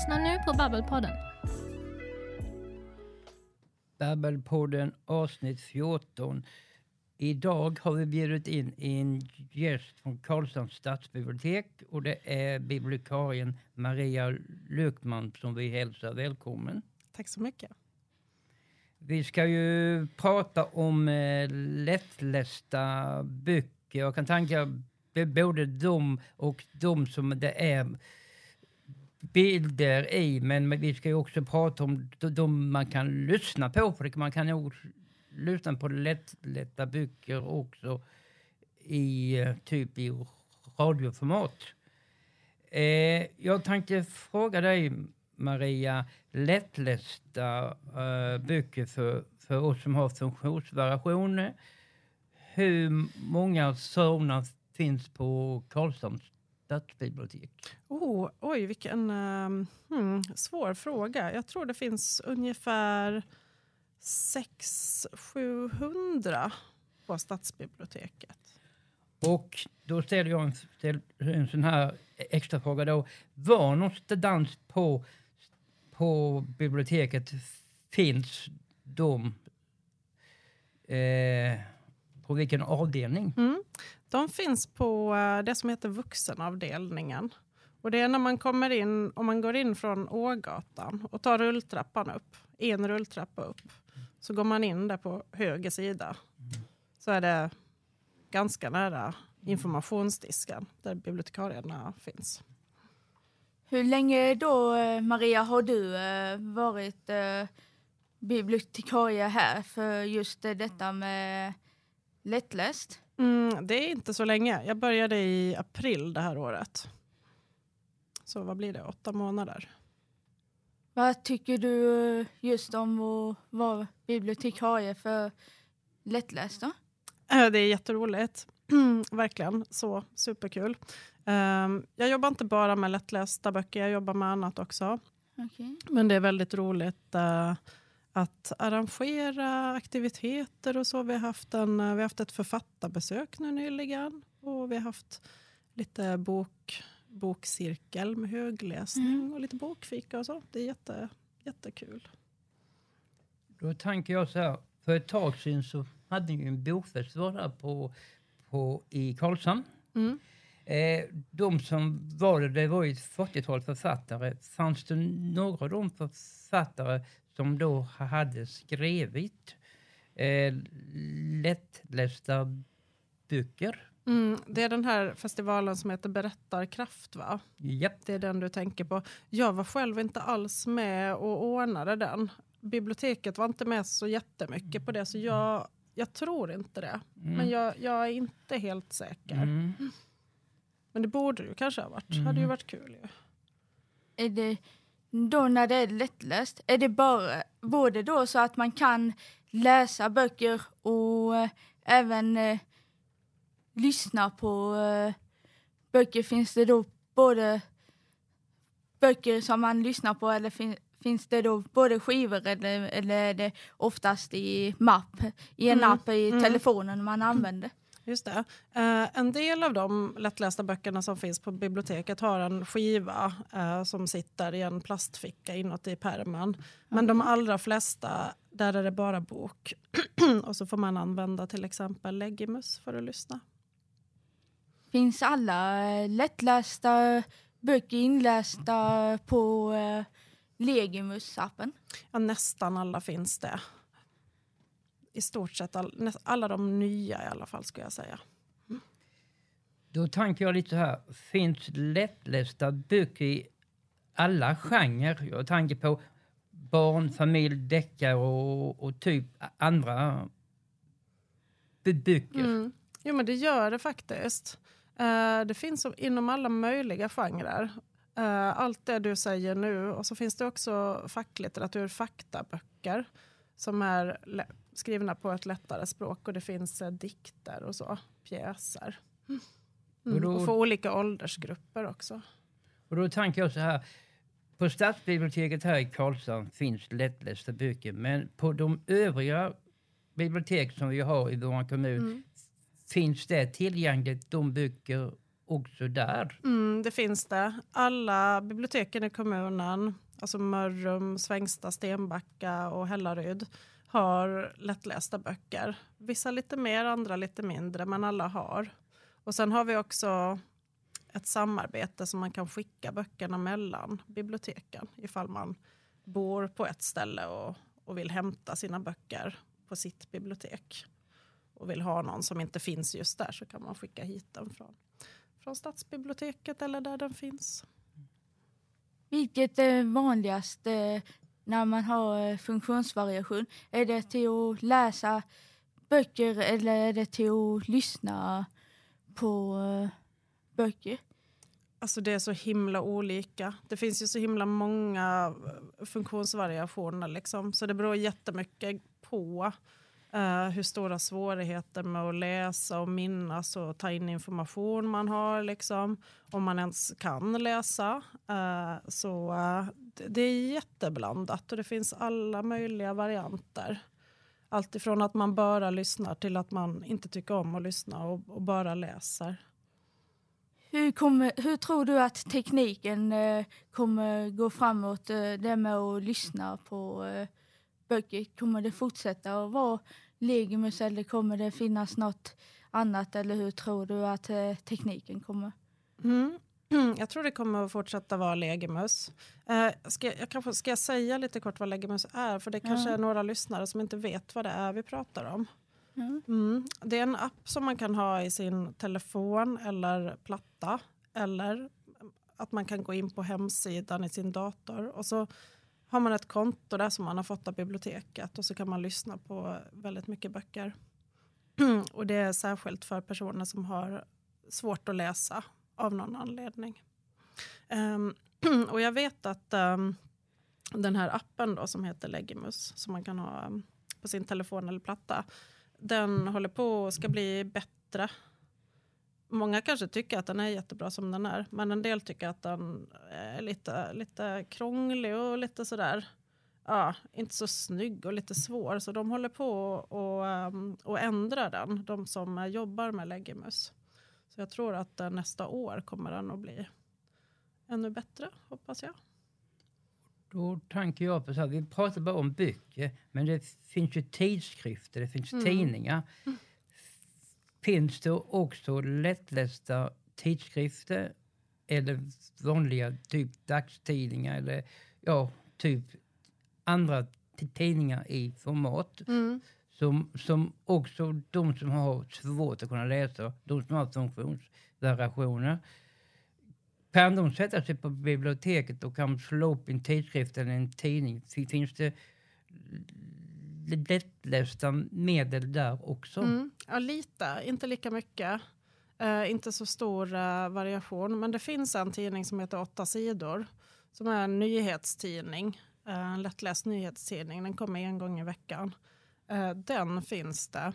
lyssnar nu på Babbelpodden. Babbelpodden avsnitt 14. Idag har vi bjudit in en gäst från Karlstads stadsbibliotek och det är bibliotekarien Maria Lökman som vi hälsar välkommen. Tack så mycket. Vi ska ju prata om eh, lättlästa böcker. Jag kan tänka både de och de som det är bilder i, men vi ska ju också prata om de man kan lyssna på, för man kan nog lyssna på lättlätta böcker också i eh, typ i radioformat. Eh, jag tänkte fråga dig, Maria, lättlästa eh, böcker för, för oss som har funktionsvariationer. Hur många sådana finns på Karlshamns stadsbibliotek? Oh, oj, vilken uh, hmm, svår fråga. Jag tror det finns ungefär 600-700 på stadsbiblioteket. Och då ställer jag en, ställ, en sån här extra fråga då. Var någonstans på, på biblioteket finns de? Eh, på vilken avdelning? Mm. De finns på uh, det som heter vuxenavdelningen. Och det är när man kommer in, om man går in från Ågatan och tar rulltrappan upp, en rulltrappa upp, så går man in där på höger sida. Så är det ganska nära informationsdisken där bibliotekarierna finns. Hur länge då, eh, Maria, har du eh, varit eh, bibliotekarie här för just detta med lättläst? Mm, det är inte så länge. Jag började i april det här året. Så vad blir det, åtta månader. Vad tycker du just om att vara bibliotekarie för lättläst? Då? Det är jätteroligt. Verkligen. Så superkul. Um, jag jobbar inte bara med lättlästa böcker, jag jobbar med annat också. Okay. Men det är väldigt roligt uh, att arrangera aktiviteter och så. Vi har, haft en, uh, vi har haft ett författarbesök nu nyligen och vi har haft lite bok, bokcirkel med högläsning mm. och lite bokfika och så. Det är jätte, jättekul. Då tänker jag så här, för ett tag sedan så hade ni en bokfestival här på, på, i Karlshamn. Mm. Eh, de som var det, det var ju ett 40-tal författare. Fanns det några av de författare som då hade skrivit eh, lättlästa böcker? Mm, det är den här festivalen som heter Berättarkraft va? Japp. Det är den du tänker på. Jag var själv inte alls med och ordnade den. Biblioteket var inte med så jättemycket på det så jag, jag tror inte det. Mm. Men jag, jag, är inte helt säker. Mm. Men det borde ju kanske ha varit. Mm. hade ju varit kul ju. Är det då när det är lättläst, är det bara både då så att man kan läsa böcker och äh, även äh, lyssna på äh, böcker? Finns det då både böcker som man lyssnar på eller fin finns det då både skivor eller, eller är det oftast i mapp, i en mm. app i mm. telefonen man använder? Just det. Uh, en del av de lättlästa böckerna som finns på biblioteket har en skiva uh, som sitter i en plastficka inåt i pärmen. Men de allra flesta, där är det bara bok. och så får man använda till exempel Leggimus för att lyssna. Finns alla lättlästa böcker inlästa på uh, Legimus-appen? Ja, nästan alla finns det i stort sett all, alla de nya i alla fall skulle jag säga. Mm. Då tänker jag lite så här, finns lättlästa böcker i alla genrer? Jag tänker på barn, familj, deckare och, och typ andra böcker. Mm. Jo men det gör det faktiskt. Uh, det finns inom alla möjliga genrer. Uh, allt det du säger nu och så finns det också facklitteratur, faktaböcker som är skrivna på ett lättare språk och det finns eh, dikter och så, pjäser. Mm. Och, då, och för olika åldersgrupper också. Och då tänker jag så här, på stadsbiblioteket här i Karlstad finns lättlästa böcker, men på de övriga bibliotek som vi har i vår kommun mm. finns det tillgängligt de böcker också där? Mm, det finns det. Alla biblioteken i kommunen, alltså Mörrum, Svängsta, Stenbacka och Hällaryd har lättlästa böcker. Vissa lite mer, andra lite mindre, men alla har. Och sen har vi också ett samarbete som man kan skicka böckerna mellan biblioteken ifall man bor på ett ställe och, och vill hämta sina böcker på sitt bibliotek och vill ha någon som inte finns just där så kan man skicka hit den från, från stadsbiblioteket eller där den finns. Vilket är vanligast eh, när man har eh, funktionsvariation? Är det till att läsa böcker eller är det till att lyssna på eh, böcker? Alltså det är så himla olika. Det finns ju så himla många eh, funktionsvariationer. Liksom. Så det beror jättemycket på uh, hur stora svårigheter med att läsa och minnas och ta in information man har. Liksom. Om man ens kan läsa. Uh, så uh, det är jätteblandat och det finns alla möjliga varianter. Allt ifrån att man bara lyssnar till att man inte tycker om att lyssna och, och bara läser. Hur, kommer, hur tror du att tekniken eh, kommer gå framåt, eh, det med att lyssna på eh, böcker? Kommer det fortsätta att vara Legimus eller kommer det finnas något annat? Eller hur tror du att eh, tekniken kommer? Mm. Jag tror det kommer att fortsätta vara Legimus. Eh, ska, jag kanske, ska jag säga lite kort vad Legimus är? För det kanske Ja. är några lyssnare som inte vet vad det är vi pratar om. Mm. Mm. Det är en app som man kan ha i sin telefon eller platta. Eller att man kan gå in på hemsidan i sin dator. Och så har man ett konto där som man har fått av biblioteket. Och så kan man lyssna på väldigt mycket böcker. och det är särskilt för personer som har svårt att läsa av någon anledning. Um, och jag vet att um, den här appen då som heter Legimus som man kan ha um, på sin telefon eller platta den håller på och ska bli bättre. Många kanske tycker att den är jättebra som den är men en del tycker att den är lite, lite krånglig och lite sådär ja, inte så snygg och lite svår så de håller på och, ehm, och ändra den, de som jobbar med Legimus. Så jag tror att eh, nästa år kommer den att bli ännu bättre, hoppas jag. Då tänker jag på så här, vi pratar bara om böcker, men det finns ju tidskrifter, det finns Mm. tidningar. Finns det också lättlästa tidskrifter eller vanliga typ dagstidningar eller ja, typ andra tidningar i format som, som också de som har svårt att kunna läsa, de som har funktionsvariationer kan de sätta sig på biblioteket och kan slå upp en tidskrift eller en tidning? Fin- Finns det l- lättlästa medel där också? Mm. Ja, lite, inte lika mycket. Uh, inte så stor uh, variation. Men det finns en tidning som heter Åtta sidor. Som är en nyhetstidning. uh, en lättläst nyhetstidning. Den kommer en gång i veckan. Den finns det.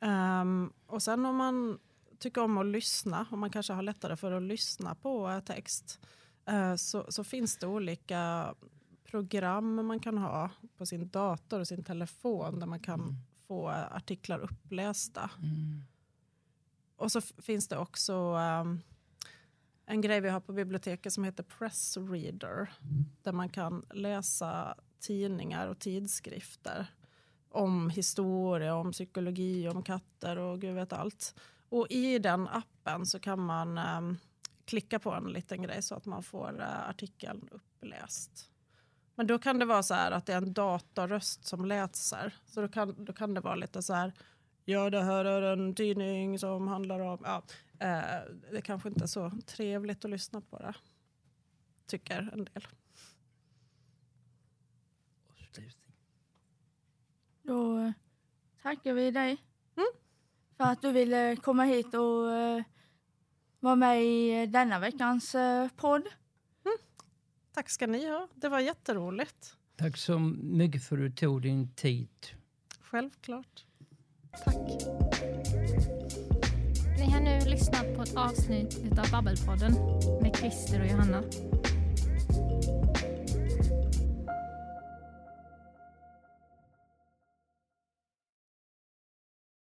Um, och sen om man tycker om att lyssna. Om man kanske har lättare för att lyssna på text. så, så finns det olika program man kan ha på sin dator och sin telefon. Där man kan få eh, artiklar upplästa. Mm. Och så finns det också ehm, en grej vi har på biblioteket som heter Press Reader. Där man kan läsa tidningar och tidskrifter. Om historia, om psykologi, om katter och gud vet allt. Och i den appen så kan man ehm, klicka på en liten grej så att man får eh, artikeln uppläst. Men då kan det vara så här att det är en datorröst som läser. Så då kan, då kan det vara lite så här. Ja, det här är en tidning som handlar om... Ja, eh, det kanske inte är så trevligt att lyssna på det. Tycker en del. Då eh, tackar vi dig Mm. för att du ville komma hit och eh, vara med i eh, denna veckans eh, podd. Tack ska ni ha. Det var jätteroligt. Tack så mycket för att du tog din tid. Självklart. Tack. Ni har nu lyssnat på ett avsnitt av Babbelpodden med Christer och Johanna.